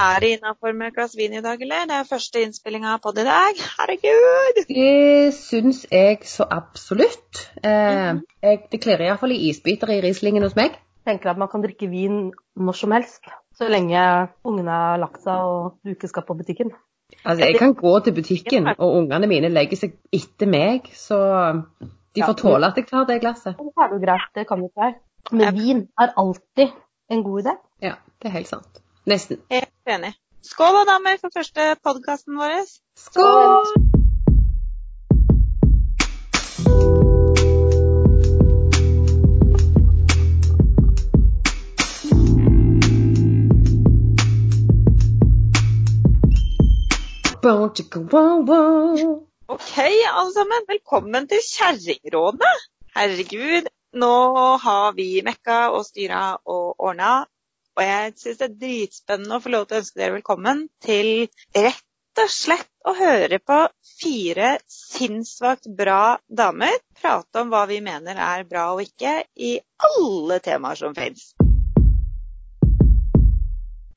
Er det innafor med et glass vin i dag, eller? Det er første innspillinga på det i dag. Herregud! Det syns jeg så absolutt. Eh, jeg, det klirrer iallfall i isbiter i Rieslingen hos meg. tenker at man kan drikke vin når som helst, så lenge ungene har lagt seg og du ikke skal på butikken. Altså, jeg kan gå til butikken, og ungene mine legger seg etter meg, så de får tåle at jeg tar det glasset. Det er jo greit, det kan jo ikke være. Men vin er alltid en god idé. Ja, det er helt sant. Nesten. Helt enig. Skål da, damer, for første podkasten vår. Skål! OK, alle sammen. Velkommen til Kjerringrådet. Herregud, nå har vi mekka og styra og ordna. Og jeg syns det er dritspennende å få lov til å ønske dere velkommen til rett og slett å høre på fire sinnssvakt bra damer prate om hva vi mener er bra og ikke i alle temaer som fins.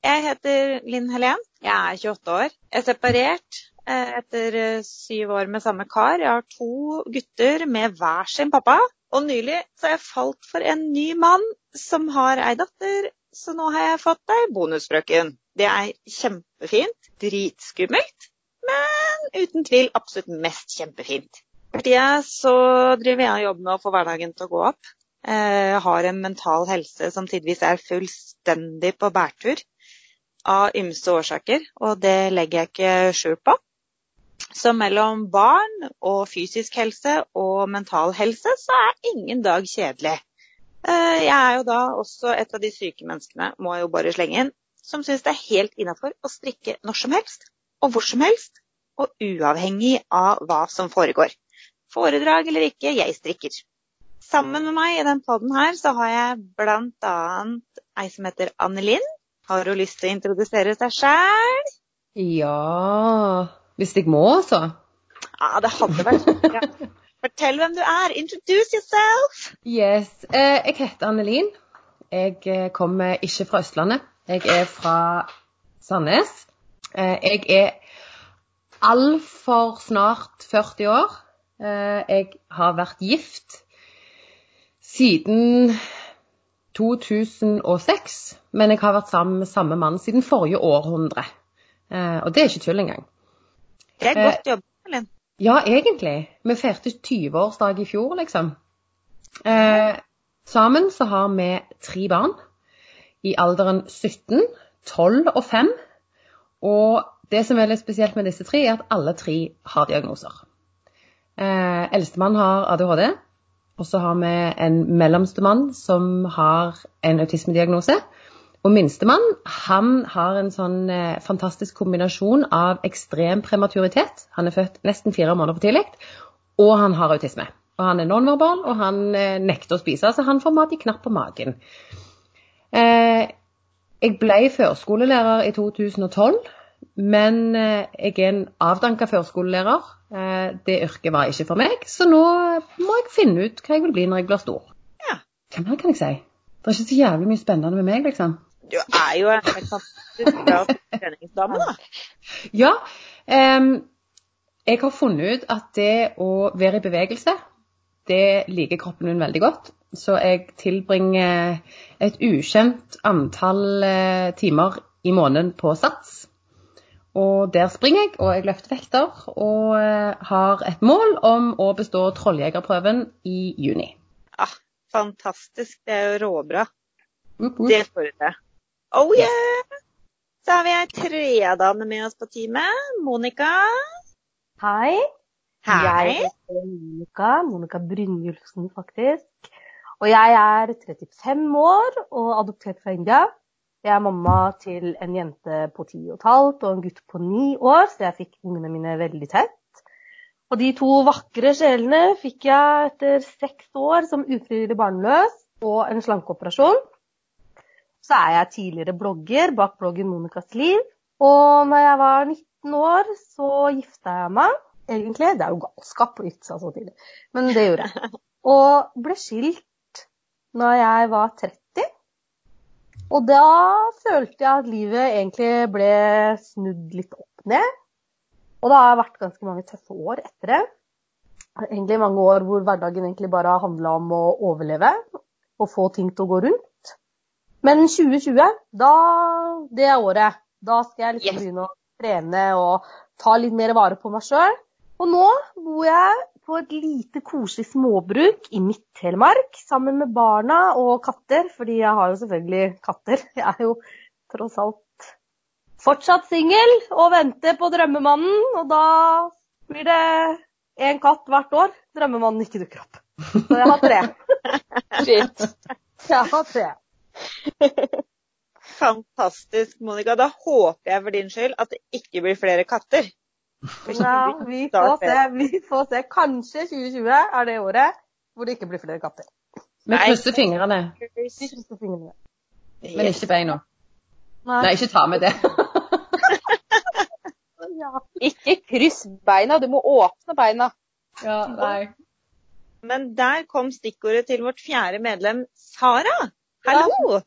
Jeg heter Linn Helen. Jeg er 28 år. Jeg er separert eh, etter eh, syv år med samme kar. Jeg har to gutter med hver sin pappa. Og nylig så har jeg falt for en ny mann som har ei datter, så nå har jeg fått ei bonusfrøken. Det er kjempefint. Dritskummelt. Men uten tvil absolutt mest kjempefint. For tida så driver jeg og jobber med å få hverdagen til å gå opp. Eh, Jeg har en mental helse som tidvis er fullstendig på bærtur av ymse årsaker, og det legger jeg ikke skjul på. Så mellom barn og fysisk helse og mental helse, så er ingen dag kjedelig. Eh, Jeg er jo da også et av de syke menneskene, må jeg jo bare slenge inn, som syns det er helt innafor å strikke når som helst, og hvor som helst, og uavhengig av hva som foregår. Foredrag eller ikke, jeg strikker. Sammen med meg i den poden her så har jeg annet ei som heter Annelinn. Har hun lyst til å introdusere seg sjæl? Ja Hvis jeg må, så. Ja, det hadde vært bra. Fortell hvem du er. Introduce yourself. Yes. Eh, jeg heter Annelin. Jeg eh, kommer ikke fra Østlandet. Jeg er fra Sandnes. Eh, jeg er altfor snart 40 år. Eh, jeg har vært gift siden 2006, men jeg har vært sammen med samme mann siden forrige århundre. Eh, og det er ikke tull engang. Det er godt Elin. Ja, egentlig. Vi feirte 20-årsdag i fjor, liksom. Eh, sammen så har vi tre barn i alderen 17, 12 og 5. Og det som er litt spesielt med disse tre, er at alle tre har diagnoser. Eh, Eldstemann har ADHD. Og så har vi en mellomstemann som har en autismediagnose. Og minstemann han har en sånn eh, fantastisk kombinasjon av ekstrem prematuritet. Han er født nesten fire måneder for tidlig, og han har autisme. Og han er nonverbal, og han eh, nekter å spise, så han får mat i knapp på magen. Eh, jeg ble førskolelærer i 2012, men eh, jeg er en avdanka førskolelærer. Eh, det yrket var ikke for meg, så nå må jeg finne ut hva jeg vil bli når jeg blir stor. Ja. Hva mer kan jeg si? Det er ikke så jævlig mye spennende med meg, liksom. Du er jo en fantastisk bra treningsdame, da. Ja, Um, jeg har funnet ut at det å være i bevegelse, det liker kroppen min veldig godt. Så jeg tilbringer et ukjent antall eh, timer i måneden på Sats. Og der springer jeg, og jeg løfter vekter, og eh, har et mål om å bestå trolljegerprøven i juni. Ah, fantastisk. Det er jo råbra. Woop, woop. Det får du til. Oh yeah! Så har vi ei tredame med oss på teamet. Monica. Hei. Hei. Jeg heter Monica. Monica Brynjulfsen, faktisk. Og jeg er 35 år og adoptert fra India. Jeg er mamma til en jente på ti og et halvt og en gutt på 9 år, så jeg fikk ungene mine veldig tett. Og de to vakre sjelene fikk jeg etter seks år som ufrivillig barnløs og en slankeoperasjon. Så er jeg tidligere blogger bak bloggen Monicas liv. Og når jeg var 19 år, så gifta jeg meg. Egentlig, det er jo galskap å gifte seg så tidlig, men det gjorde jeg. Og ble skilt når jeg var 30. Og da følte jeg at livet egentlig ble snudd litt opp ned. Og det har vært ganske mange tøffe år etter det. Egentlig mange år hvor hverdagen egentlig bare har handla om å overleve og få ting til å gå rundt. Men 2020, da, det er året. Da skal jeg liksom Yes. begynne å trene og ta litt mer vare på meg sjøl. Og nå bor jeg på et lite, koselig småbruk i Midt-Telemark sammen med barna og katter, fordi jeg har jo selvfølgelig katter. Jeg er jo tross alt fortsatt singel og venter på drømmemannen, og da blir det én katt hvert år. Drømmemannen ikke dukker opp. Så jeg har tre. Shit. Jeg har tre. Fantastisk, Monica. Da håper jeg for din skyld at det ikke blir flere katter. Ja, vi får se. Vi får se. Kanskje 2020 er det året hvor det ikke blir flere katter. Vi krysser fingrene, fingrene. men ikke beina. Nei. Nei, ikke ta med det. Ja. Ikke kryss beina, du må åpne beina. Ja, nei. Men der kom stikkordet til vårt fjerde medlem, Sara. Hallo!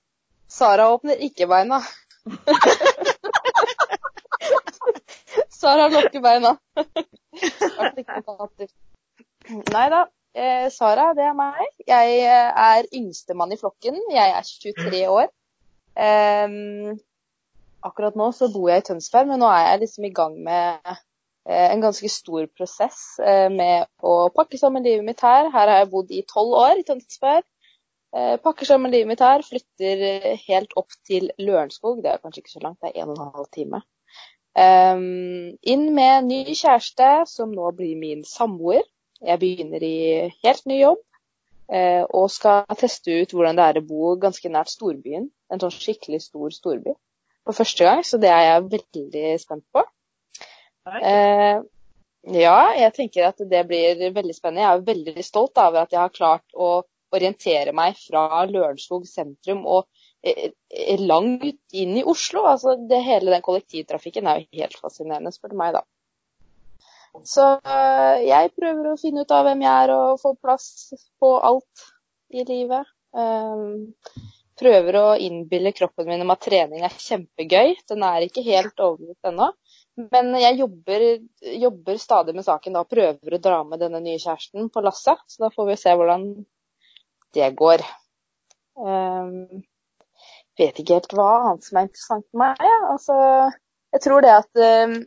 Sara åpner ikke beina. Sara lukker beina. Nei da. Eh, Sara, det er meg. Jeg eh, er yngstemann i flokken. Jeg er 23 år. Em, akkurat nå så bor jeg i Tønsberg, men nå er jeg liksom i gang med eh, en ganske stor prosess eh, med å pakke sammen livet mitt her. Her har jeg bodd i tolv år i Tønsberg. Eh, pakker sammen livet mitt her, flytter eh, helt opp til Lørenskog. Det er kanskje ikke så langt, det er en og en halv time. Ehm, inn med en ny kjæreste, som nå blir min samboer. Jeg begynner i helt ny jobb eh, og skal teste ut hvordan det er å bo ganske nært storbyen. En sånn skikkelig stor storby for første gang, så det er jeg veldig spent på. Eh, ja, jeg tenker at det blir veldig spennende. Jeg er veldig stolt over at jeg har klart å orientere meg fra Lørenskog sentrum og eh, eh, langt inn i Oslo. Altså, det, hele den kollektivtrafikken er jo helt fascinerende, spør du meg, da. Så eh, jeg prøver å finne ut av hvem jeg er og få plass på alt i livet. Prøver å innbille kroppen min om at trening er kjempegøy. Den er ikke helt overbevist ennå. Men jeg jobber, jobber stadig med saken da, og prøver å dra med denne nye kjæresten på lasset. Så da får vi se hvordan det går. Um, vet ikke helt hva annet som er interessant for meg. Ja. Altså, jeg tror det at um,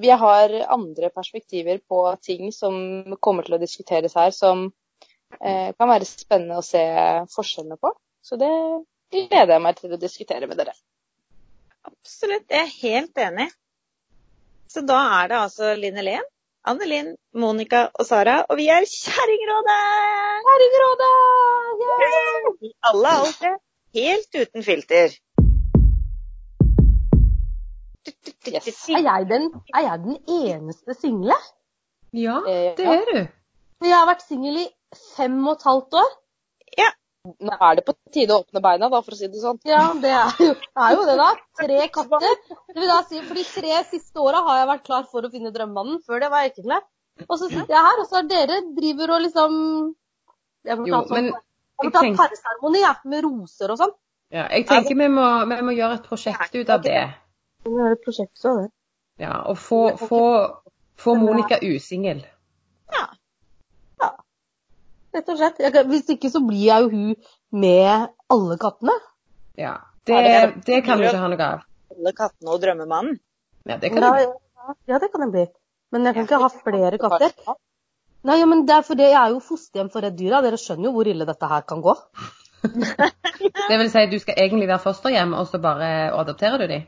vi har andre perspektiver på ting som kommer til å diskuteres her, som uh, kan være spennende å se forskjellene på. Så det gleder jeg meg til å diskutere med dere. Absolutt, jeg er helt enig. Så da er det altså Linn Helen, Anne Linn, Monica og Sara, og vi er Kjerringrådet! Kjerringrådet! Yeah! I alle aldre, helt uten filter. Yes. Er jeg den, er jeg den eneste single? Ja, Eh, det er du. Jeg har vært singel i fem og et halvt år. Nå er det på tide å åpne beina, da, for å si det sånn. Ja, det er jo, er jo det, da. Tre katter. Det vil da si, For de tre siste åra har jeg vært klar for å finne drømmemannen. Før det var jeg ikke klar. Og så sitter jeg her, og så har dere driver og liksom Jeg må ta, sånn, jeg må ta tenker- parseremoni ja, med roser og sånn. Ja, jeg tenker vi må, vi må gjøre et prosjekt ut av det. Vi må gjøre et prosjekt, av det. Ja, Og få, få, få Monica usingel. Rett og slett. Jeg, hvis ikke så blir jeg jo hun med alle kattene. Ja. Det, det kan du ikke ha noe av. Alle kattene og drømmemannen. Ja, det kan Ja, du. ja, ja, det kan jeg bli. Men jeg kan ikke ha flere katter. Nei, ja, men det er fordi jeg er jo fosterhjem for redd dyra. Dere skjønner jo hvor ille dette her kan gå. Det vil si du skal egentlig være fosterhjem, og så bare adopterer du dem?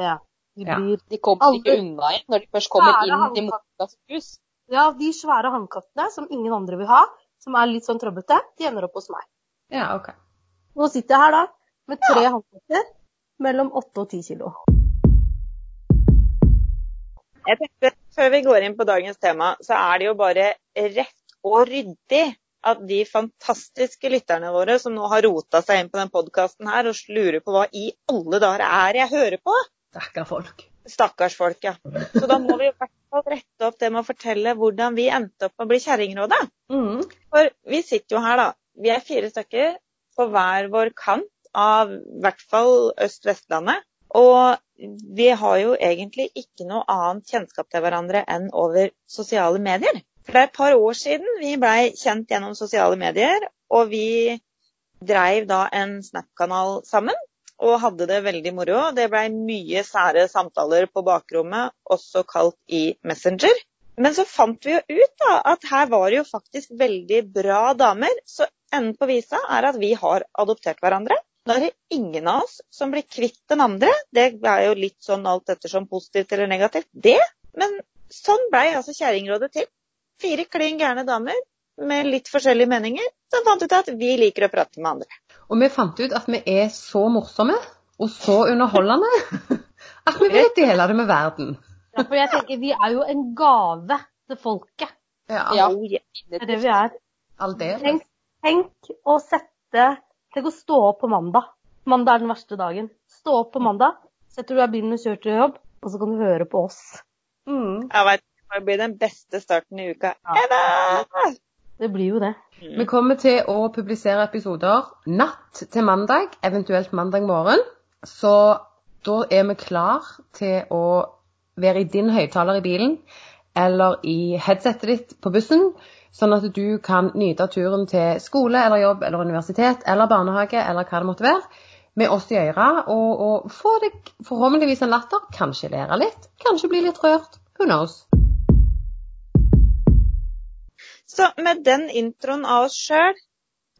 Ja. De Ja. blir De kommer ikke Alle- unna igjen når de først kommer inn i halvkatter. Hus. Ja, de svære hannkattene som ingen andre vil ha, som er litt sånn trøblete, de ender opp hos meg. Ja, OK. Nå sitter jeg her da med tre hannkatter mellom 8 og 10 kilo. Jeg tenkte, Før vi går inn på dagens tema, så er det jo bare rett og ryddig at de fantastiske lytterne våre som nå har rota seg inn på den podkasten her og lurer på hva i alle dager er jeg hører på, Stakkar folk. Stakkars folk, ja. Så da må vi i hvert fall rette opp det med å fortelle hvordan vi endte opp med å bli Kjerringrådet. Mm. For vi sitter jo her, da. Vi er fire stykker på hver vår kant av i hvert fall Øst-Vestlandet. Og vi har jo egentlig ikke noe annet kjennskap til hverandre enn over sosiale medier. For det er et par år siden vi blei kjent gjennom sosiale medier, og vi dreiv da en Snap-kanal sammen og hadde det veldig moro. Det blei mye sære samtaler på bakrommet, også kalt i Messenger. Men så fant vi jo ut da, at her var det jo faktisk veldig bra damer. Så enden på visa er at vi har adoptert hverandre. Da er det ingen av oss som blir kvitt den andre. Det er jo litt sånn alt ettersom positivt eller negativt, det. Men sånn blei altså Kjerringrådet til. Fire klin gærne damer med litt forskjellige meninger som fant ut at vi liker å prate med andre. Og vi fant ut at vi er så morsomme og så underholdende at vi vil dele det med verden. Ja, for jeg tenker, vi er jo en gave til folket. Ja, Ja. Det er det vi er. aldeles. Tenk, tenk å sette Tenk å stå opp på mandag. Mandag er den verste dagen. Stå opp på mandag, setter du deg i bilen og kjører til jobb, og så kan du høre på oss. Mm. Jeg vet, det blir den beste starten i uka ever! Det blir jo det. Vi kommer til å publisere episoder natt til mandag, eventuelt mandag morgen. Så da er vi klar til å være i din høyttaler i bilen eller i headsetet ditt på bussen, sånn at du kan nyte turen til skole eller jobb eller universitet eller barnehage eller hva det måtte være, med oss i øra, og, og få deg forhåpentligvis en latter, kanskje lære litt, kanskje bli litt rørt. Who knows? Så med den introen av oss sjøl,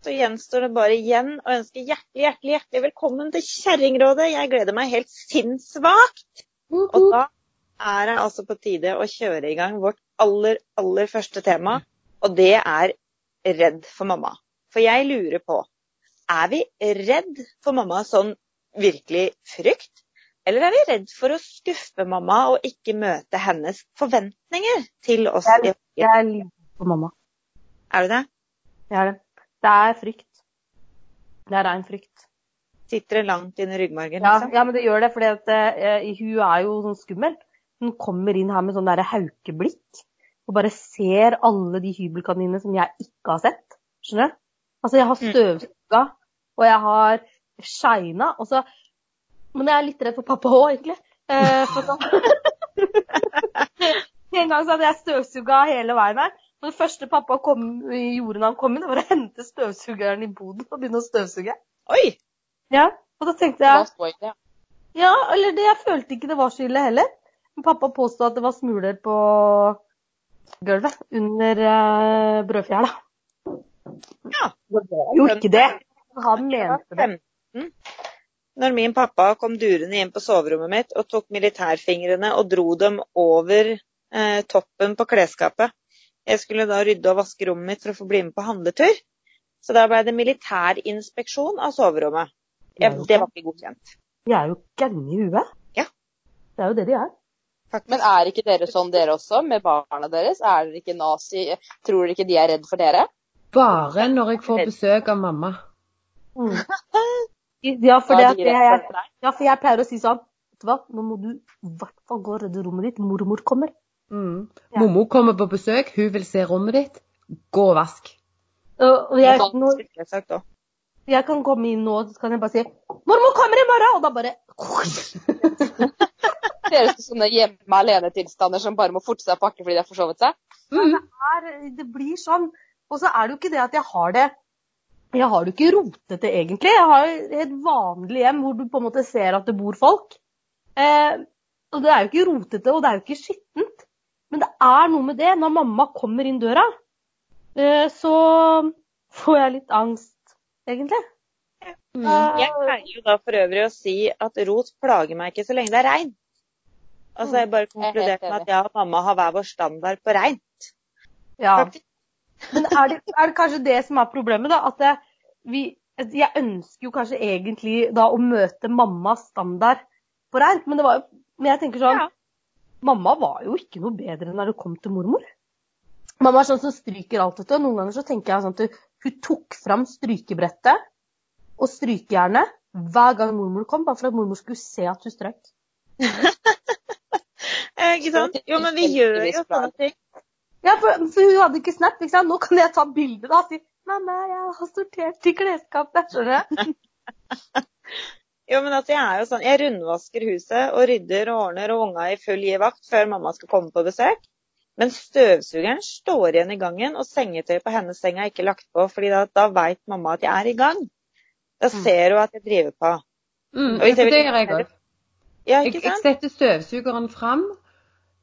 så gjenstår det bare igjen å ønske hjertelig, hjertelig, hjertelig velkommen til Kjerringrådet. Jeg gleder meg helt sinnssvakt. Og da er det altså på tide å kjøre i gang vårt aller, aller første tema, og det er redd for mamma. For jeg lurer på, er vi redd for mamma sånn virkelig frykt? Eller er vi redd for å skuffe mamma og ikke møte hennes forventninger til oss? Jeg, jeg er livredd for mamma. Er du det? Jeg er det. Det er frykt. Det er rein frykt. Sitter det langt inn i ryggmargen? Ja, Liksom? ja, men det gjør det, for uh, hun er jo sånn skummel. Hun kommer inn her med sånn derre haukeblikk og bare ser alle de hybelkaninene som jeg ikke har sett. Skjønner du? Altså, jeg har Mm. støvsuga, og jeg har shina, og så Men jeg er litt redd for pappa òg, egentlig. Eh, for sånn En gang så hadde jeg støvsuga hele veien her. Og det første pappa kom, gjorde når han kom inn, var å hente støvsugeren i boden og begynne å støvsuge. Oi! Ja, og da tenkte jeg. Ja, eller det, jeg følte ikke det var så ille heller. Men pappa påstod at det var smuler på gulvet under uh, brødfjæra. Ja. Det var jo ikke det. Han mente det. 15 når min pappa kom durende inn på soverommet mitt og tok militærfingrene og dro dem over eh, toppen på klesskapet. Jeg skulle da rydde og vaske rommet mitt for å få bli med på handletur. Så da ble det militærinspeksjon av soverommet. Jeg, det var ikke godkjent. De er jo gærne i huet. Ja. Det er jo det de er. faktisk. Men er ikke dere sånn dere også, med barna deres? Er dere ikke nazi? Tror dere ikke de er redd for dere? Bare når jeg får besøk av mamma. Mm. Ja, for det det jeg, ja, for jeg pleier å si sånn Vet du hva, nå må du i hvert fall gå og rydde rommet ditt. Mormor kommer. Mm. Ja. Mommo kommer på besøk, hun vil se rommet ditt. Gå og vask. Og jeg, nå, jeg kan komme inn nå så kan jeg bare si 'Mormor kommer i morgen!' Og da bare Dere er sånne hjemme alene-tilstander som bare må forte seg å pakke fordi de har forsovet seg? Mm. er, det blir sånn. Og så er det jo ikke det at jeg har det Jeg har det jo ikke rotete, egentlig. Jeg har et vanlig hjem hvor du på en måte ser at det bor folk. Eh, og det er jo ikke rotete, og det er jo ikke skittent. Men det er noe med det. Når mamma kommer inn døra, eh, så får jeg litt angst, egentlig. Mm. Jeg pleier jo da for øvrig å si at rot plager meg ikke så lenge det er regn. Altså jeg bare konkluderte med at jeg og mamma har hver vår standard på regn. Ja. Men er det, er det kanskje det som er problemet, da? At jeg, vi, jeg ønsker jo kanskje egentlig da å møte mammas standard på reint, men det var jo Men jeg tenker sånn Ja. Mamma var jo ikke noe bedre når det kom til mormor. Mamma er sånn som stryker alt dette, og noen ganger så tenker jeg sånn at hun tok fram strykebrettet og strykejernet hver gang mormor kom, bare for at mormor skulle se at hun strøk. Eh, Ikke sant? Jo, men vi gjør jo sånne ting. Ja, for, for hun hadde ikke Snap. ikke sant? Nå kan jeg ta bilde da og si 'Mamma, jeg har sortert i klesskapet'. Skjønner du? Jo, men altså, jeg er jo sånn, jeg rundvasker huset og rydder og ordner og unga i full givakt før mamma skal komme på besøk. Men støvsugeren står igjen i gangen, og sengetøyet på hennes seng er ikke lagt på, fordi da, da veit mamma at jeg er i gang. Da Mm. ser hun at jeg driver på. Mm, Og hvis jeg vil- det gjør jeg òg. Ja, Jeg, jeg setter støvsugeren fram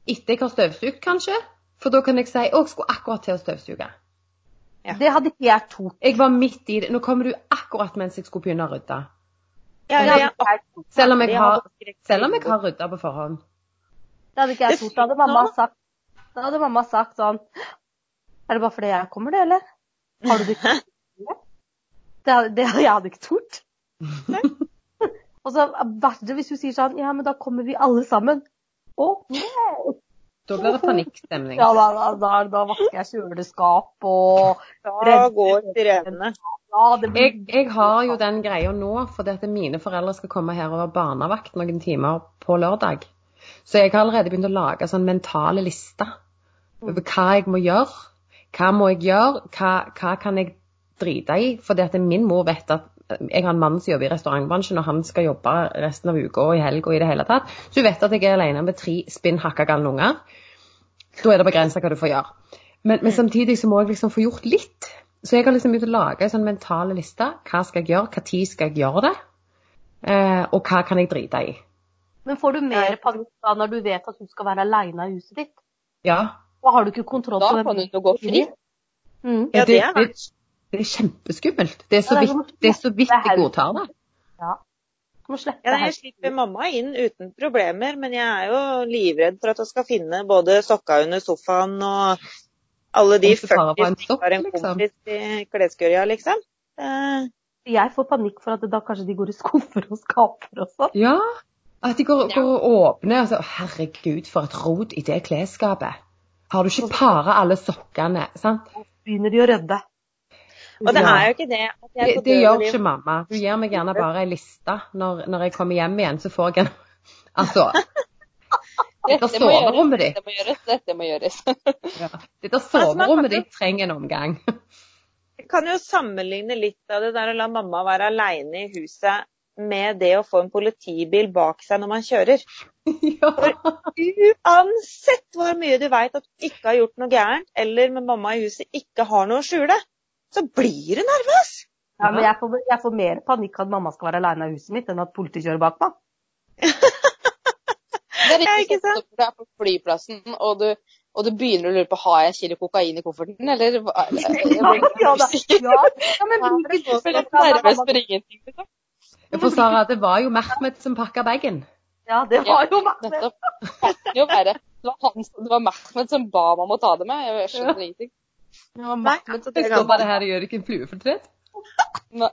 etter jeg har støvsugd, kanskje. For da kan jeg si å, jeg skulle akkurat til å støvsuge. Ja. Det hadde ikke jeg tok. Jeg var midt i det. Nå kommer du akkurat mens jeg skulle begynne å rydde. Ja, ja, ja. Selv om jeg har, selv om jeg har rydda på forhånd. Det hadde ikke jeg Det. Da hadde mamma sagt, da hadde mamma sagt sånn Er det bare fordi jeg kommer, det, eller? Har du det ikke? Det, hadde- det, jeg hadde ikke tort. Og så verre hvis du sier sånn Ja, men da kommer vi alle sammen. Å, Da blir det panikkstemning. ja, da, da, da, da vasker jeg kjøleskap og Da går. Ja, det blir Jeg, jeg har jo den greia nå fordi at mine foreldre skal komme her og være barnevakt noen timer på lørdag. Så jeg har allerede begynt å lage sånn mentale lister over hva jeg må gjøre. Hva må jeg gjøre? Hva, hva kan jeg drite i? Fordi at min mor vet at jeg har en mann som jobber i restaurantbransjen, og han skal jobbe resten av uka og i helg og i det hele tatt. Så hun vet at jeg er alene med tre spinn hakka galne unger. Da er det begrensa hva du får gjøre. Men, men samtidig så må jeg liksom få gjort litt. Så jeg har liksom begynt å lage en sånn mental liste. Hva skal jeg gjøre? Tid skal jeg gjøre det? Eh, og hva kan jeg drite i? Men får du mer panikk da når du vet at du skal være aleine i huset ditt? Ja. Da har du ikke kontroll Da på kan du jo gå fri. Mm. Ja, det er det, det er kjempeskummelt. Det er så det vidt, det er så vidt jeg godtar det. Ja. Ja, jeg slipper mamma inn uten problemer, men jeg er jo livredd for at hun skal finne både sokka under sofaen og alle de Om på 40 en som har en liksom. kompis i kleskøya, liksom. Eh, Jeg får panikk for at da kanskje de går i skuffer og skaper og sånn. Ja. At de går, går og åpner altså, Herregud, for et rot i det klesskapet. Har du ikke para alle sokkene? sant? Begynner de å rydde. Og det er jo ikke det at jeg Det, det gjør ikke mamma. Hun gir meg gjerne bare ei liste. Når, når jeg kommer hjem igjen, så får jeg en Altså, Dette soverommet ditt Dette må gjøres. Dette må gjøres. ja. Dette soverommet ditt trenger en omgang. Jeg kan jo sammenligne litt av det der å la mamma være aleine i huset med det å få en politibil bak seg når man kjører. ja. Uansett hvor mye du veit at du ikke har gjort noe gærent, eller med mamma i huset ikke har noe å skjule, så blir du nervøs. Ja, men jeg får, jeg får mer panikk at mamma skal være aleine i huset mitt, enn at politiet kjører bak meg. Det er ikke sant? når du er på flyplassen og du, og du begynner å lure på har jeg en kilo kokain i kofferten, eller hva? Jeg blir Ja, da. Ja, ja, men Jeg hvilken blir spørsmål litt er det nervøs mamma- for ingenting. Liksom. For Sara, det var jo Mehmet som pakka bagen. Ja, det var jo Mehmet. Det var, han, det var Mehmet som ba meg om å ta det med. Jeg skjønner ingenting. Det var Mehmet som- det Så var det her og gjør ikke en fluefortrett. Nei.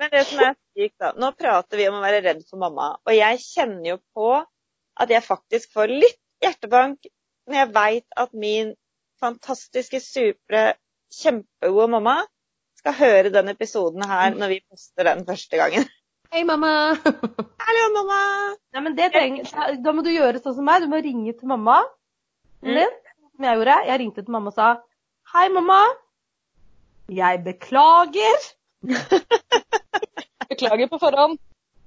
Men det som er sykt, da Nå prater vi om å være redd for mamma, og jeg kjenner jo på at jeg faktisk får litt hjertebank når jeg veit at min fantastiske, supre, kjempegode mamma skal høre den episoden her når vi poster den første gangen. Hei, mamma. Hallo, mamma! Nei, men det trenger, Da må du gjøre sånn som meg. Du må ringe til mamma din, som jeg gjorde. Jeg ringte til mamma og sa Hei, mamma. Jeg beklager. Beklager på forhånd.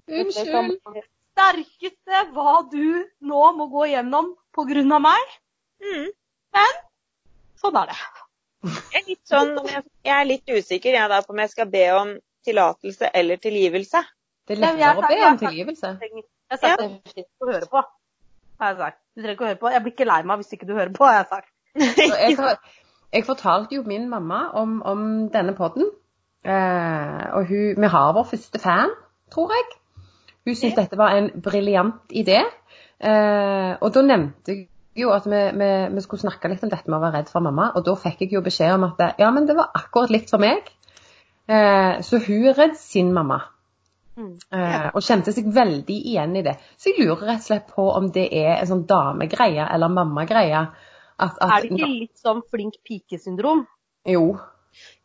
Unnskyld. Det sterkeste hva du nå må gå gjennom av meg. Mm. Sånn er det. Jeg er litt sånn, jeg, er litt usikker jeg da på om jeg skal be om tillatelse eller tilgivelse. Det er men lettere å be om tilgivelse. Jeg har ja. trenger ikke å høre på. Har jeg sagt. Du trenger ikke å høre på. Jeg blir ikke lei meg hvis ikke du hører på, har jeg sagt. Jeg, jeg fortalte jo min mamma om, om denne podden. Eh, og hun, vi har vår første fan, tror jeg. Hun syntes dette var en briljant idé. Eh, og da nevnte jeg jo at vi, vi, vi skulle snakke litt om dette med å være redd for mamma. Og da fikk jeg jo beskjed om at det, ja, men det var akkurat likt for meg. Eh, så hun er redd sin mamma. Mm. Eh, og kjente seg veldig igjen i det. Så jeg lurer rett og slett på om det er en sånn damegreie eller mammagreie. At, at, Er det ikke litt sånn flink pike-syndrom? Jo.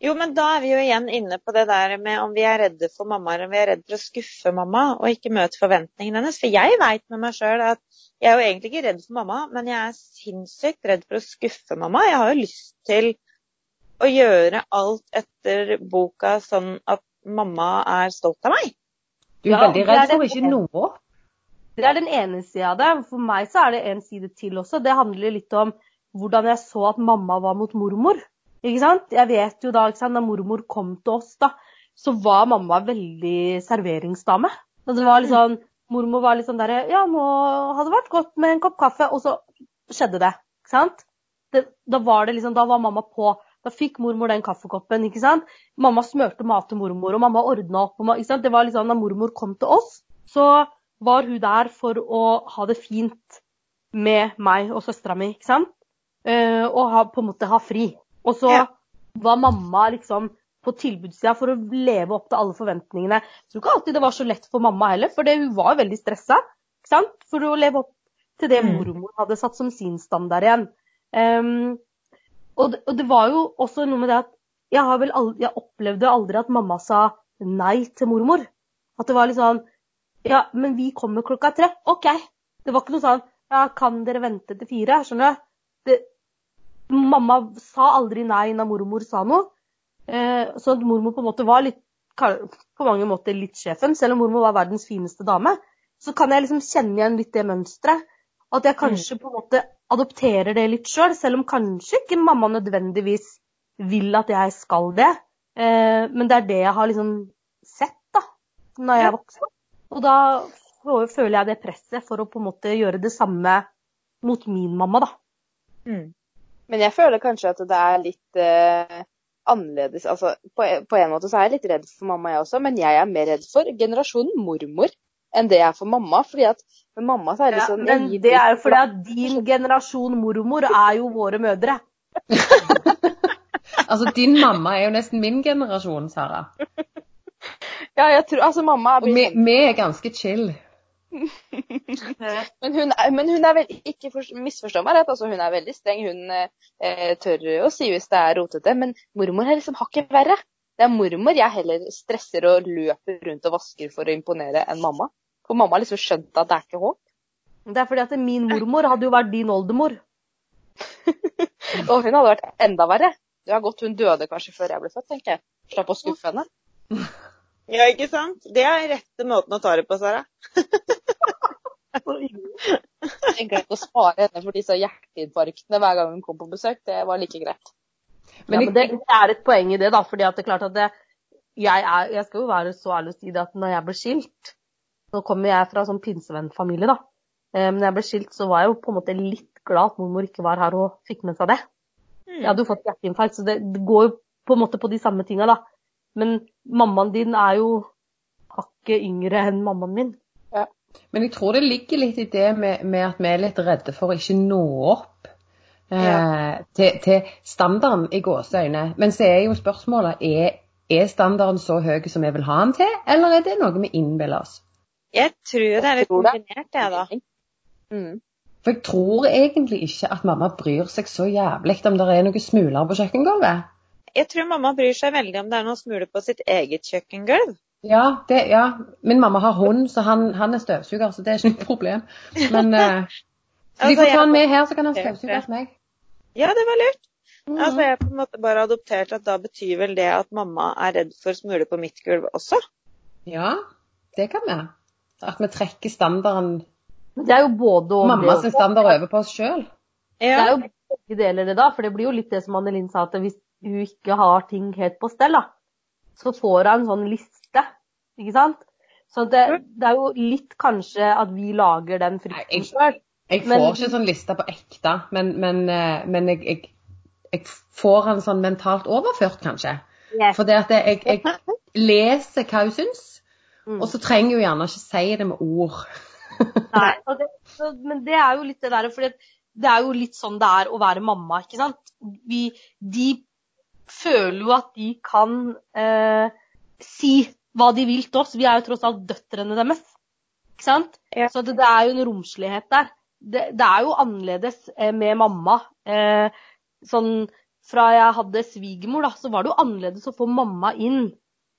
Jo, men da er vi jo igjen inne på det der med om vi er redde for mamma, eller om vi er redde for å skuffe mamma og ikke møte forventningene hennes. For jeg veit med meg sjøl at jeg er jo egentlig ikke redd for mamma, men jeg er sinnssykt redd for å skuffe mamma. Jeg har jo lyst til å gjøre alt etter boka sånn at mamma er stolt av meg. Du er Ja, veldig redd for det- ikke nå opp. Det er den ene sida av det. For meg så er det en side til også. Det handler litt om hvordan jeg så at mamma var mot mormor. Ikke sant? Jeg vet jo da, ikke sant, da mormor kom til oss, da, så var mamma veldig serveringsdame. Og det var litt sånn, Mormor var litt sånn derre Ja, nå hadde det vært godt med en kopp kaffe. Og så skjedde det. Ikke sant? Det, da var det liksom, da var mamma på. Da fikk mormor den kaffekoppen. ikke sant? Mamma smørte mat til mormor, og mamma ordna opp. Og, ikke sant? Det var liksom, Da mormor kom til oss, så var hun der for å ha det fint med meg og søstera mi, ikke sant? Eh, og ha, på en måte ha fri. Og så Ja. var mamma liksom på tilbudssida for å leve opp til alle forventningene. Jeg tror ikke alltid det var så lett for mamma heller, for det, hun var veldig stressa for å leve opp til det Mm. mormor hadde satt som sin standard igjen. Um, og, det, og det var jo også noe med det at jeg, aldri, jeg opplevde aldri at mamma sa nei til mormor. At det var litt sånn Ja, men vi kommer klokka tre. OK. Det var ikke noe sånn Ja, kan dere vente til fire? Skjønner du? Det, mamma sa aldri nei når mormor sa noe. Eh, så mormor på en måte var litt på mange måter litt sjefen, selv om mormor var verdens fineste dame. Så kan jeg liksom kjenne igjen litt det mønsteret. At jeg kanskje på en måte adopterer det litt sjøl, selv, selv om kanskje ikke mamma nødvendigvis vil at jeg skal det. Eh, men det er det jeg har liksom sett da, når jeg er voksen. Og da føler jeg det presset for å på en måte gjøre det samme mot min mamma, da. Mm. Men jeg føler kanskje at det er litt eh, annerledes. Altså, på, på en måte så er jeg litt redd for mamma, jeg også, men jeg er mer redd for generasjonen mormor enn det jeg er for mamma. fordi at med mamma så er det Ja, sånn Ja, men det er jo fordi at din generasjon mormor er jo våre mødre. Altså, din mamma er jo nesten min generasjon, Sara. Ja, jeg tror, altså mamma Og vi, sånn vi er ganske chill. Men hun er, men hun er vel, ikke for, misforstå meg rett, altså hun er veldig streng. Hun eh, tør å si hvis det er rotete. Men mormor er liksom hakket verre. Det er mormor jeg heller stresser og løper rundt og vasker for å imponere enn mamma. For mamma har liksom skjønt at det er ikke håp. Det er fordi at min mormor hadde jo vært din oldemor. Og hun hadde vært enda verre. Det var godt Hun døde kanskje før jeg ble født, tenker jeg. Slapp å skuffe henne. Ja, ikke sant? Det er rette måten å ta det på, Sara. Jeg greit å spare henne for disse hjerteinfarktene hver gang hun kom på besøk. Det var like greit. Men, ja, men det, det er et poeng i det, da. fordi at det er klart at det, jeg, er, jeg skal jo være så ærlig å si det at når jeg ble skilt Nå kommer jeg fra sånn pinsevennfamilie, da. Eh, Men når jeg ble skilt, så var jeg jo på en måte litt glad at mormor ikke var her og fikk med seg det. Jeg hadde jo fått hjerteinfarkt, så det, det går jo på en måte på de samme tinga, da. Men mammaen din er jo hakket yngre enn mammaen min. Men jeg tror det ligger litt i det med, med at vi er litt redde for å ikke nå opp eh, Ja. til, til standarden i gåseøyne. Men så er jo spørsmålet er, er standarden så høy som vi vil ha den til, eller er det noe vi innbiller oss? Jeg tror det er litt det. kombinert, jeg, da. Mm. For jeg tror egentlig ikke at mamma bryr seg så jævlig om det er noen smuler på kjøkkengulvet. Jeg tror mamma bryr seg veldig om det er noen smuler på sitt eget kjøkkengulv. Ja, det, ja. Min mamma har hund, så han, han er støvsuger, så det er ikke noe problem. Men uh, så de Altså, får ta han med her, så kan han støvsuge hos meg. Ja, det var lurt. Mhm. Altså, jeg på en måte bare adoptert at da betyr vel det at mamma er redd for smuler på mitt gulv også. Ja, det kan vi. At vi trekker standarden, det er jo både og. mamma sin standard over på oss sjøl. Det er jo begge deler det, da. For det blir jo litt det som Annelin sa, at hvis hun ikke har ting helt på stell, da, så får hun en sånn liste, ikke sant? Så det, det er jo litt kanskje at vi lager den frykten jeg- sjøl. Jeg får Men- ikke sånn liste på ekte, men, men, eh, men jeg, jeg, jeg får den sånn mentalt overført, kanskje. Yes. For jeg, jeg leser hva hun syns, Mm. og så trenger hun gjerne ikke si det med ord. Nei, det, så, men det er jo litt det der, for det er jo litt sånn det er å være mamma, ikke sant. Vi, de føler jo at de kan eh, si hva de vil til oss. Vi er jo tross alt døtrene deres. Ikke sant? Ja. Så det, det er jo en romslighet der. Det, det er jo annerledes eh, med mamma. Eh, sånn fra jeg hadde svigermor, da, så var det jo annerledes å få mamma inn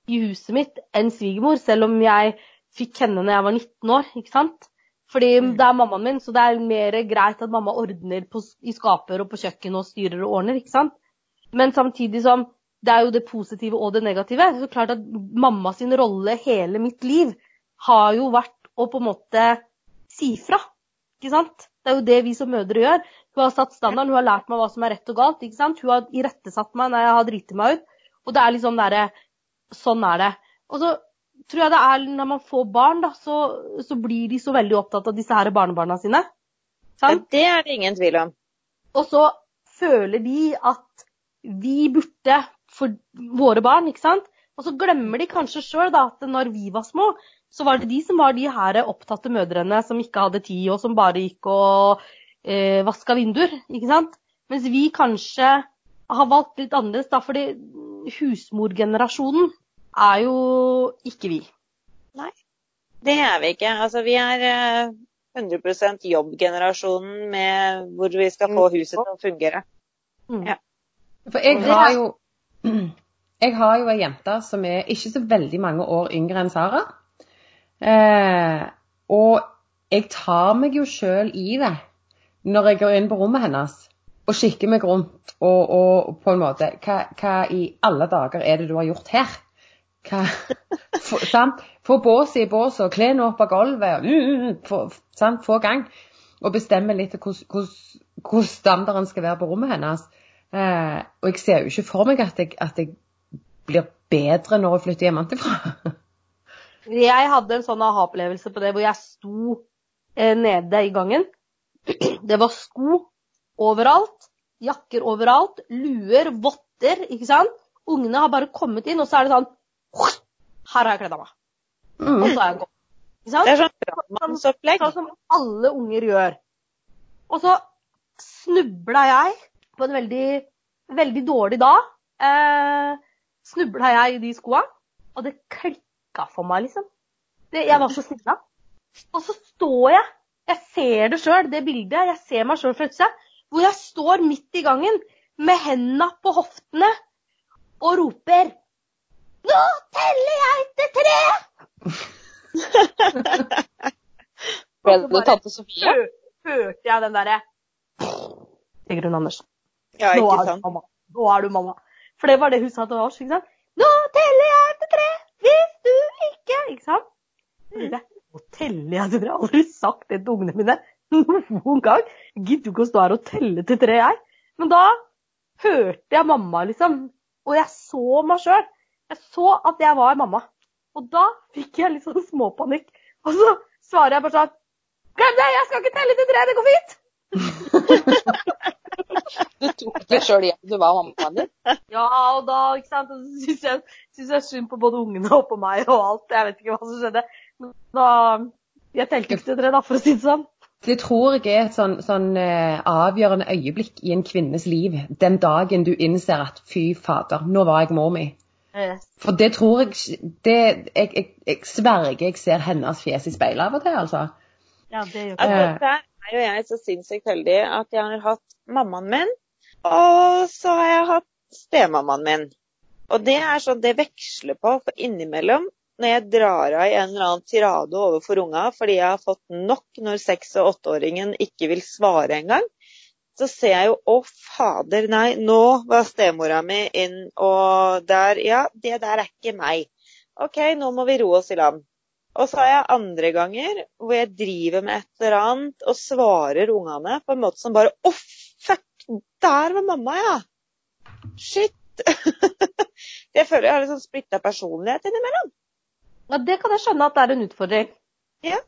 i huset mitt enn svigermor, selv om jeg fikk henne når jeg var 19 år, ikke sant? Fordi det er mammaen min, så det er mer greit at mamma ordner på, i skaper og på kjøkken og styrer og ordner, ikke sant? Men samtidig som det er jo det positive og det negative. Så klart at mamma sin rolle hele mitt liv har jo vært å på en måte si fra. Ikke sant? Det er jo det vi som mødre gjør. Hun har satt standarden, hun har lært meg hva som er rett og galt. ikke sant? Hun har irettesatt meg når jeg har driti meg ut. Og det er liksom derre Sånn er det. Og så tror jeg det er når man får barn, da, så, så blir de så veldig opptatt av disse her barnebarna sine. Sant? Det er det ingen tvil om. Og så føler de at vi burde for våre barn, ikke sant. Og så glemmer de kanskje sjøl at når vi var små, så var det de som var de her opptatte mødrene som ikke hadde tid, og som bare gikk og eh, vaska vinduer, ikke sant. Mens vi kanskje har valgt litt annerledes, da, fordi husmorgenerasjonen er jo ikke vi. Nei, det er vi ikke. Altså, vi er 100% eh, jobbgenerasjonen med hvor vi skal få mm. huset til å fungere. Mm. Ja. For jeg har jo jeg har jo ei jente som er ikke så veldig mange år yngre enn Sara. Eh, og jeg tar meg jo sjøl i det når jeg går inn på rommet hennes og kikker meg rundt og, og på en måte hva, hva, i alle dager er det du har gjort her? Hva, for, sant? Få båset i båset og kle nå opp av gulvet. Få. Få gang. Og bestemme litt hvordan standarden skal være på rommet hennes. Eh, og jeg ser jo ikke for meg at jeg, at jeg blir bedre når jeg flytter hjemmefra. jeg hadde en sånn aha-opplevelse på det hvor jeg sto eh, nede i gangen. Det var sko overalt. Jakker overalt. Luer, votter, ikke sant. Ungene har bare kommet inn, og så er det sånn Her har jeg kledd av meg. Mm. Og så er jeg gått. Det er sånn brannmannsopplegg. Sånn som alle unger gjør. Og så snubla jeg på en veldig, veldig dårlig dag. Eh, snubla jeg i de skoa, og det klikka for meg, liksom. Det, jeg var så sinna. Og så står jeg jeg ser det sjøl, det bildet. Jeg ser meg sjøl fra utsida. Hvor jeg står midt i gangen med hendene på hoftene og roper Nå teller jeg til tre! Hørte jeg den derre Sigrun Andersen. Ja, ikke Nå sant. Mamma. Nå er du mamma. For det var det hun sa til oss. ikke sant? Nå teller jeg til tre hvis du ikke Ikke sant? Mm. Nå teller jeg til tre. Jeg har aldri sagt det til ungene mine noen gang. Gidder ikke å stå her og telle til tre, jeg. Men da hørte jeg mamma, liksom. Og jeg så meg sjøl. Jeg så at jeg var mamma. Og da fikk jeg litt sånn småpanikk. Og så svarer jeg bare sånn Glem det, jeg skal ikke telle til tre, det går fint! du tok det sjøl igjen, du var mammaen din? Ja, og da ikke sant, syns jeg, synes jeg synd på både ungene og på meg og alt. Jeg vet ikke hva som skjedde. Da, jeg telte ikke til tre, da, for å si det sånn. Det tror jeg er et sånn, sånn uh, avgjørende øyeblikk i en kvinnes liv. Den dagen du innser at fy fader, nå var jeg mor mi. Yes. For det tror jeg det, jeg, jeg, jeg sverger jeg ser hennes fjes i speilet av og til, altså. Ja, det gjør jeg. Der er jo jeg så sinnssykt heldig at jeg har hatt mammaen min, og så har jeg hatt stemammaen min. Og det er sånn, det veksler på, for innimellom når jeg drar av i en eller annen tirade overfor unga fordi jeg har fått nok når seks- og åtteåringen ikke vil svare engang, så ser jeg jo å fader, nei, nå var stemora mi inn og der Ja, det der er ikke meg. OK, nå må vi roe oss i land. Og så har jeg andre ganger hvor jeg driver med et eller annet og svarer ungene på en måte som bare Å, fuck, der var mamma, ja! Shit! jeg føler jeg har litt sånn splitta personlighet innimellom. Ja, det kan jeg skjønne at det er en utfordring. Ja.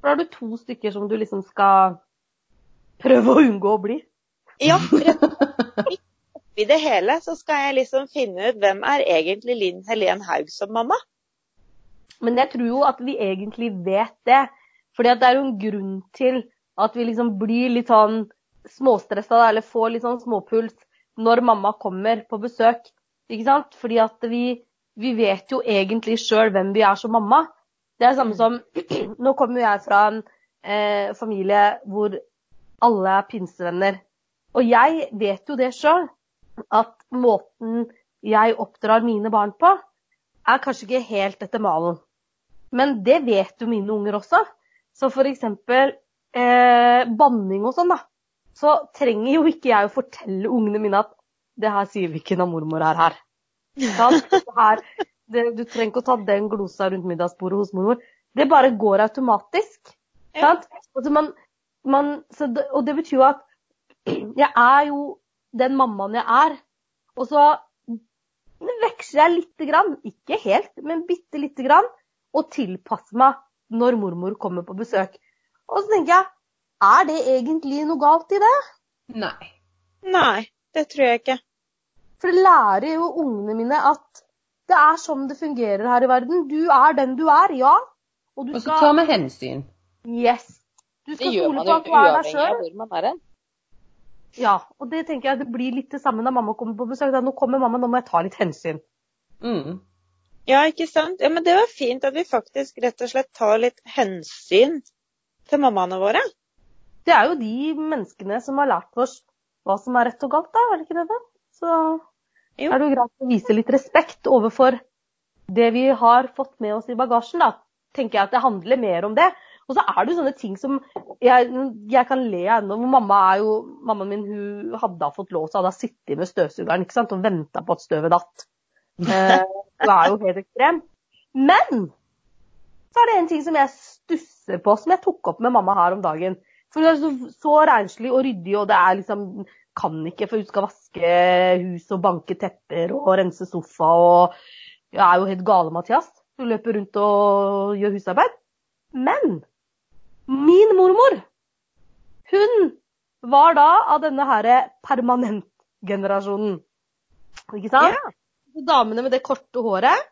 For da har du to stykker som du liksom skal prøve å unngå å bli. Ja. Oppi det hele så skal jeg liksom finne ut hvem er egentlig Linn Helen Haug som mamma. Men jeg tror jo at vi egentlig vet det. Fordi det er jo en grunn til at vi liksom blir litt sånn småstressa eller får litt sånn småpuls når mamma kommer på besøk. Ikke sant? Fordi at vi vi vet jo egentlig sjøl hvem vi er som mamma. Det er det samme som Nå kommer jeg fra en eh, familie hvor alle er pinsevenner. Og jeg vet jo det sjøl, at måten jeg oppdrar mine barn på, er kanskje ikke helt etter malen. Men det vet jo mine unger også. Så eksempel eh, banning og sånn, da. Så trenger jo ikke jeg å fortelle ungene mine at det her sier vi ikke når mormor er her. Her, det, du trenger ikke å ta den glosa rundt middagsbordet hos mormor. Det bare går automatisk. Ja. Altså man, man, så det, og det betyr jo at jeg er jo den mammaen jeg er. Og så veksler jeg lite grann, ikke helt, men bitte lite grann, og tilpasser meg når mormor kommer på besøk. Og så tenker jeg, er det egentlig noe galt i det? Nei. Nei, det tror jeg ikke. For det lærer jo ungene mine at det er sånn det fungerer her i verden. Du er den du er, ja. Og du Og så skal tar vi hensyn. Yes. Du skal stole på at du er deg sjøl. Ja. Og det tenker jeg det blir litt det samme når mamma kommer på besøk. Da, nå kommer mamma, nå må jeg ta litt hensyn. Mm. Ja, ikke sant? Ja, men det var fint at vi faktisk rett og slett tar litt hensyn til mammaene våre. Det er jo de menneskene som har lært oss hva som er rett og galt, da, er det ikke det? da? Så Jo. er det jo greit å vise litt respekt overfor det vi har fått med oss i bagasjen, da. Tenker jeg at det handler mer om det. Og så er det jo sånne ting som jeg, jeg kan le av ennå. Mamma er jo, mammaen min hun hadde fått lov til å ha sittet med støvsugeren ikke sant? og venta på at støvet datt. Eh, hun er jo helt ekstrem. Men så er det en ting som jeg stusser på, som jeg tok opp med mamma her om dagen. For hun er så, så renslig og ryddig, og det er liksom Kan ikke, for hun skal vaske hus og banke tepper og rense sofa og Hun er jo helt gale, Mathias. Hun løper rundt og gjør husarbeid. Men min mormor, hun var da av denne her permanentgenerasjonen. Ikke sant? Ja. Damene med det korte håret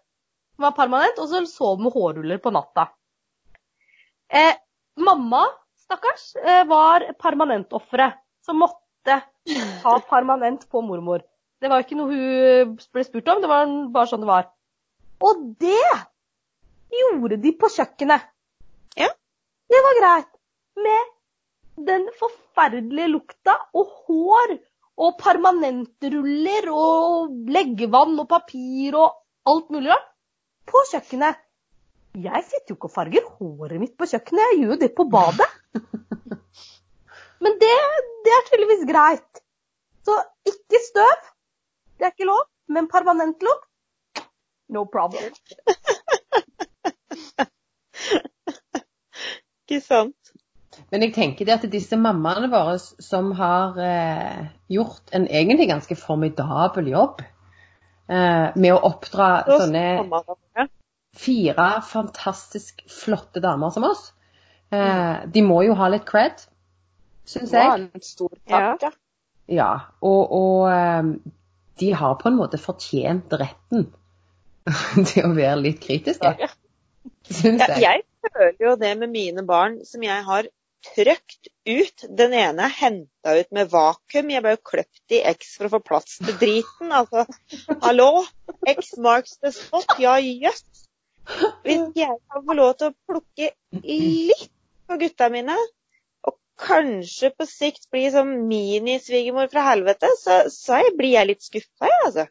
var permanent, og så sov med hårruller på natta. Eh, mamma, stakkars, eh, var permanentofferet som måtte ha permanent på mormor. Det var ikke noe hun ble spurt om, det var bare sånn det var. Og det gjorde de på kjøkkenet. Ja. Det var greit. Med den forferdelige lukta og hår og permanentruller og leggevann og papir og alt mulig rart på kjøkkenet. Jeg sitter jo ikke og farger håret mitt på kjøkkenet, jeg gjør jo det på badet. Men det, det er tydeligvis greit. Så ikke støv, det er ikke lov, men permanent lukt, no problem. Ikke sant? Men jeg tenker det at disse mammaene våre som har eh, gjort en egentlig ganske formidabel jobb eh, med å oppdra Så sånne fire fantastisk flotte damer som oss, eh, de må jo ha litt cred, syns jeg. en stor takk, ja. Ja, og, og eh, de har på en måte fortjent retten til å være litt kritiske, syns jeg. Ja, jeg føler jo det med mine barn som jeg har trøkt ut. Den ene henta ut med vakuum. Jeg ble jo kløpt i X for å få plass til driten. Altså, hallo? X marks the spot. Ja, jøss. Hvis jeg kan få lov til å plukke litt på gutta mine, og kanskje på sikt bli som minisvigermor fra helvete, så, så jeg- blir jeg litt skuffa, jeg, altså.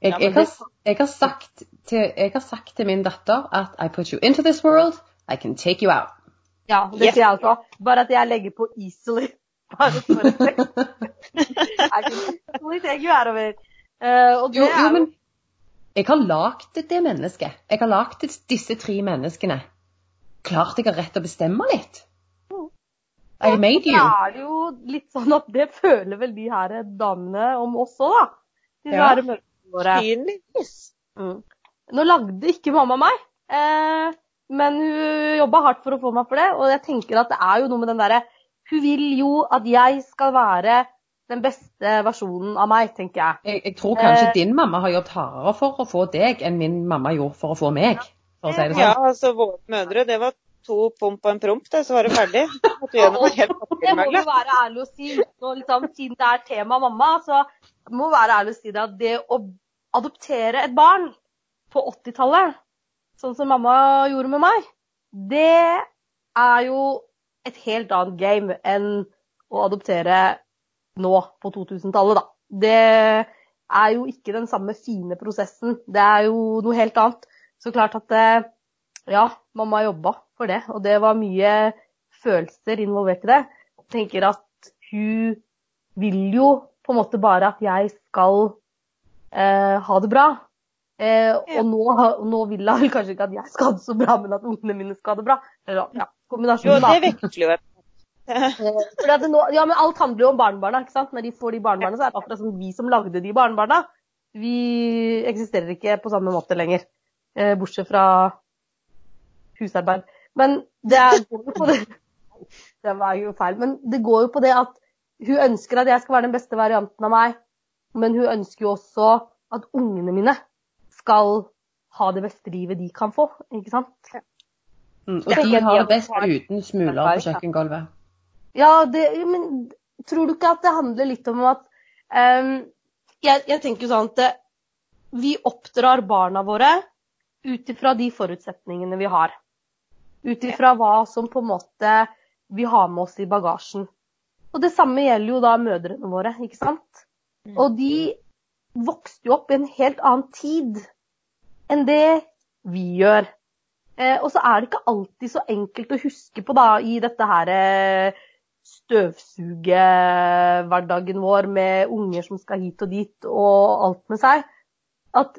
Jeg, jeg, har, jeg, har sagt til, jeg har sagt til min datter at I put you into this world, I can take you out. Ja, det sier jeg også. Bare at jeg legger på easily. Bare for kan easily take you out of. Eh, og det Jo, jo, jo men jeg har lagd det mennesket. Jeg har lagd disse tre menneskene. Klart jeg har rett til å bestemme litt. I made you. Det er jo litt sånn at det føler vel de her damene om oss òg, da. De Ja. Synligvis. Mm. Nå lagde ikke mamma meg, eh, men hun jobba hardt for å få meg for det. Og jeg tenker at det er jo noe med den derre Hun vil jo at jeg skal være den beste versjonen av meg, tenker jeg. Jeg, jeg tror kanskje Eh. din mamma har jobbet hardere for å få deg enn min mamma gjorde for å få meg. For å si det Ja, sånn. altså våre mødre, det var to pomp og en promp, det, så var det ferdig. Det må du være ærlig og si. Så liksom, siden det er tema mamma, så må du være ærlig og si det at det å adoptere et barn på 80-tallet, sånn som mamma gjorde med meg, det er jo et helt annet game enn å adoptere nå på 2000-tallet, da. Det er jo ikke den samme fine prosessen. Det er jo noe helt annet. Så klart at eh, ja, mamma jobba for det, og det var mye følelser involvert i det. Jeg tenker at hun vil jo på en måte bare at jeg skal eh, ha det bra. Eh, og nå, nå vil hun kanskje ikke at jeg skal ha det så bra, men at ungene mine skal ha det bra. Eller, ja, Jo, kombinasjonen, da. det veksler jo. Eh, nå, ja, men alt handler jo om barnebarna. ikke sant? Når de får de barnebarna, så er det akkurat som vi som lagde de barnebarna. Vi eksisterer ikke på samme måte lenger. Eh, bortsett fra husarbeid. Men det er, går jo på det Det var jo feil. Men det går jo på det at hun ønsker at jeg skal være den beste varianten av meg, men hun ønsker jo også at ungene mine skal ha det beste livet de kan få. Ikke sant? Mm, og de har det best har- uten smuler på kjøkkengulvet. Ja, det, men tror du ikke at det handler litt om at um, jeg, jeg tenker jo sånn at eh, vi oppdrar barna våre ut ifra de forutsetningene vi har. Ut ifra hva som på en måte vi har med oss i bagasjen. Og det samme gjelder jo da mødrene våre, ikke sant? Og de vokste jo opp i en helt annen tid enn det vi gjør. Eh, og så er det ikke alltid så enkelt å huske på da, i dette her eh, støvsugehverdagen vår med unger som skal hit og dit og alt med seg, at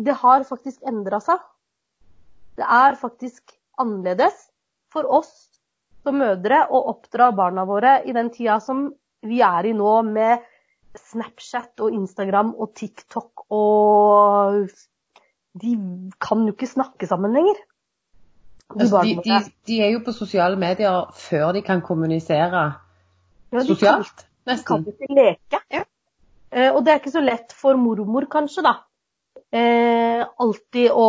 det har faktisk endra seg. Det er faktisk annerledes for oss som mødre å oppdra barna våre i den tida som vi er i nå, med Snapchat og Instagram og TikTok og De kan jo ikke snakke sammen lenger. De Altså, de, de, de er jo på sosiale medier før de kan kommunisere Ja, de sosialt, kan nesten. ikke leke. Ja. Eh, og det er ikke så lett for mormor, kanskje, da. Eh, alltid å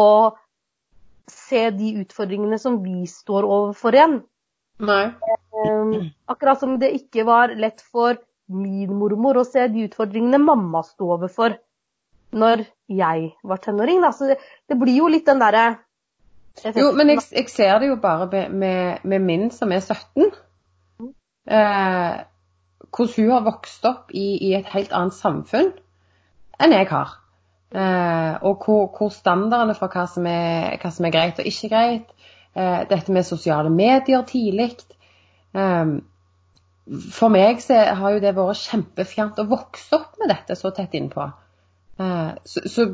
se de utfordringene som vi står overfor igjen. Nei. Eh, akkurat som det ikke var lett for min mormor å se de utfordringene mamma sto overfor når jeg var tenåring. Da. Så det, det blir jo litt den derre Jo, men jeg, jeg ser det jo bare med, med, med min som er 17. Eh, hvordan hun har vokst opp i, i et helt annet samfunn enn jeg har. Eh, og hvor, hvor standardene for hva som, er, hva som er greit og ikke greit. Eh, dette med sosiale medier tidlig. Eh, for meg så har jo det vært kjempefjernt å vokse opp med dette så tett innpå. Eh, så, så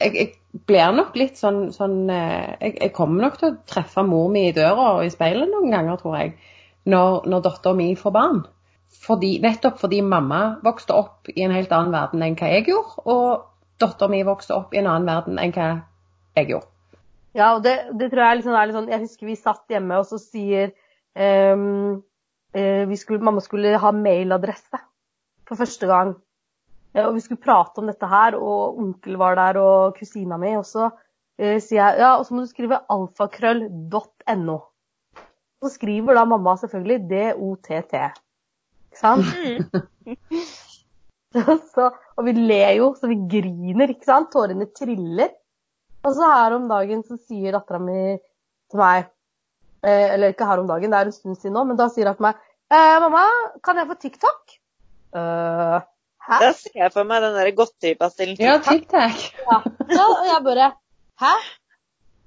jeg, jeg blir nok litt sånn, sånn eh, jeg, jeg kommer nok til å treffe mor mi i døra og i speilet noen ganger, tror jeg, når, når dattera mi får barn. Fordi, nettopp fordi mamma vokste opp i en helt annen verden enn hva jeg gjorde, og dattera mi vokste opp i en annen verden enn hva jeg gjorde. Ja, og det, det tror jeg liksom er litt sånn Jeg husker vi satt hjemme, og så sier um, uh, skulle, Mamma skulle ha mailadresse for første gang. Eh, og vi skulle prate om dette her, og onkel var der, og kusina mi. Og så eh, sier jeg ja, og så må du skrive alfakrøll.no. Så skriver da mamma selvfølgelig DOTT. Ikke sant? så, og vi ler jo så vi griner, ikke sant? Tårene triller. Og så her om dagen så sier dattera mi til meg eh, Eller ikke her om dagen, det er en stund siden nå, men da sier hun til meg eh, 'Mamma, kan jeg få TikTok?' Eh, Hæ? Da ser jeg for meg den der godteripastillen. Ja, Tic Tac. Ja. ja, og jeg bare Hæ?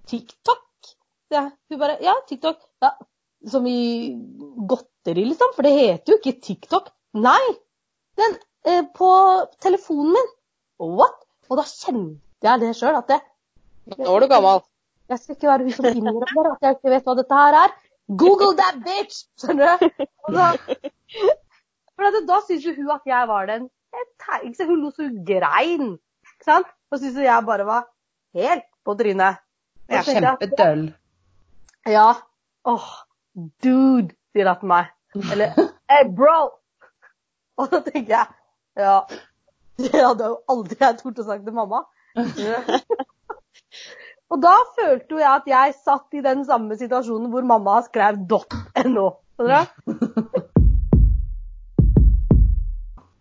TikTok? Ja, hun bare Ja, TikTok. Ja, som i godteri, liksom? For det heter jo ikke TikTok. Nei! Den eh, på telefonen min. What? Og da kjente jeg det sjøl, at det, Nå er du gammel. jeg skal ikke være hun som innrømmer at jeg ikke vet hva dette her er. Google that bitch! Skjønner du? Og da, for da, syns jo hun at jeg var den jeg ikke? Hun lo så hun grein. Ikke sant? Og syntes jeg bare var helt på trynet. Jeg er Kjempedøll. Ja. Åh, dude, sier hun til meg. Eller hey, bro! Og da tenker jeg ja, det hadde jo aldri jeg tort å sagt til mamma. Og da følte jo jeg at jeg satt i den samme situasjonen hvor mamma har skrevet .no.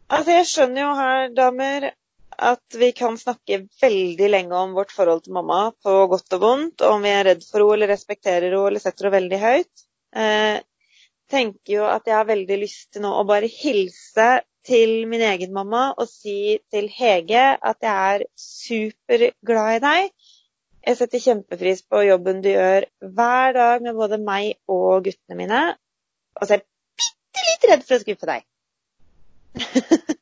Altså, jeg skjønner jo her, damer, at vi kan snakke veldig lenge om vårt forhold til mamma, på godt og vondt, og om vi er redd for henne eller respekterer henne eller setter henne veldig høyt. Eh, tenker jo at jeg har veldig lyst til nå å bare hilse til min egen mamma og si til Hege at jeg er superglad i deg. Jeg setter kjempepris på jobben du gjør hver dag med både meg og guttene mine. Og så er jeg bitte litt redd for å skuffe deg.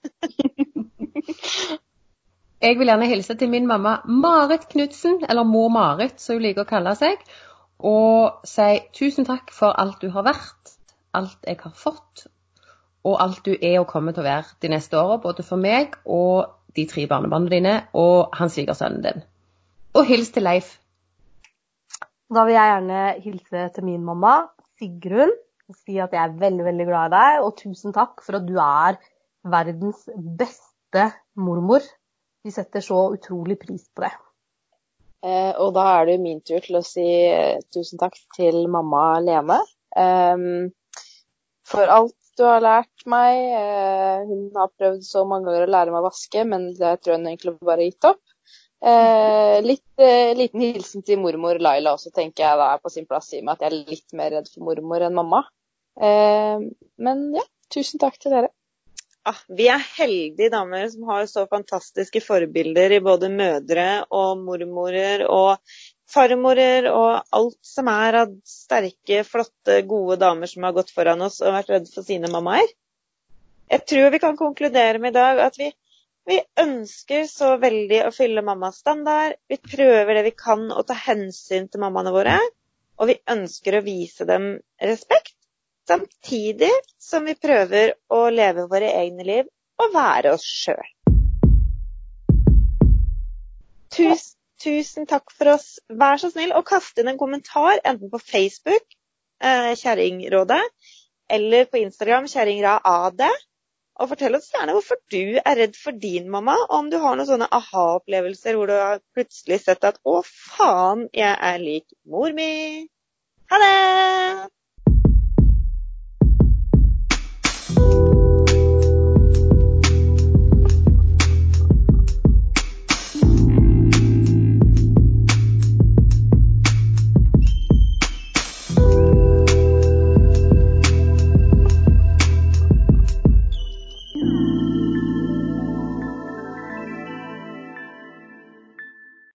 Jeg vil gjerne hilse til min mamma Marit Knutsen, eller mor Marit, som hun liker å kalle seg, og si tusen takk for alt du har vært, alt jeg har fått, og alt du er og kommer til å være de neste åra, både for meg og de tre barnebarna dine og hans svigersønnen din. Og hils til Leif. Da vil jeg gjerne hilse til min mamma, Sigrun, og si at jeg er veldig, veldig glad i deg, og tusen takk for at du er verdens beste mormor. De setter så utrolig pris på det. Eh, og da er det jo min tur til å si eh, tusen takk til mamma Lene. Eh, for alt du har lært meg. Eh, hun har prøvd så mange ganger å lære meg å vaske, men det tror jeg hun egentlig bare gitt opp. Eh, litt eh, liten hilsen til mormor Laila også, tenker jeg da er på sin plass, i og med at jeg er litt mer redd for mormor enn mamma. Eh, men ja, tusen takk til dere. Ah, vi er heldige damer som har så fantastiske forbilder i både mødre og mormorer og farmorer og alt som er av sterke, flotte, gode damer som har gått foran oss og vært redd for sine mammaer. Jeg tror vi kan konkludere med i dag at vi, vi ønsker så veldig å fylle mammas standard. Vi prøver det vi kan å ta hensyn til mammaene våre. Og vi ønsker å vise dem respekt samtidig som vi prøver å leve våre egne liv og være oss sjøl. Tusen, tusen takk for oss. Vær så snill å kaste inn en kommentar enten på Facebook, eh, Kjerringrådet, eller på Instagram, kjerringraad. Og fortell oss gjerne hvorfor du er redd for din mamma, og om du har noen sånne aha-opplevelser hvor du har plutselig sett at 'å, faen, jeg er lik mor mi'.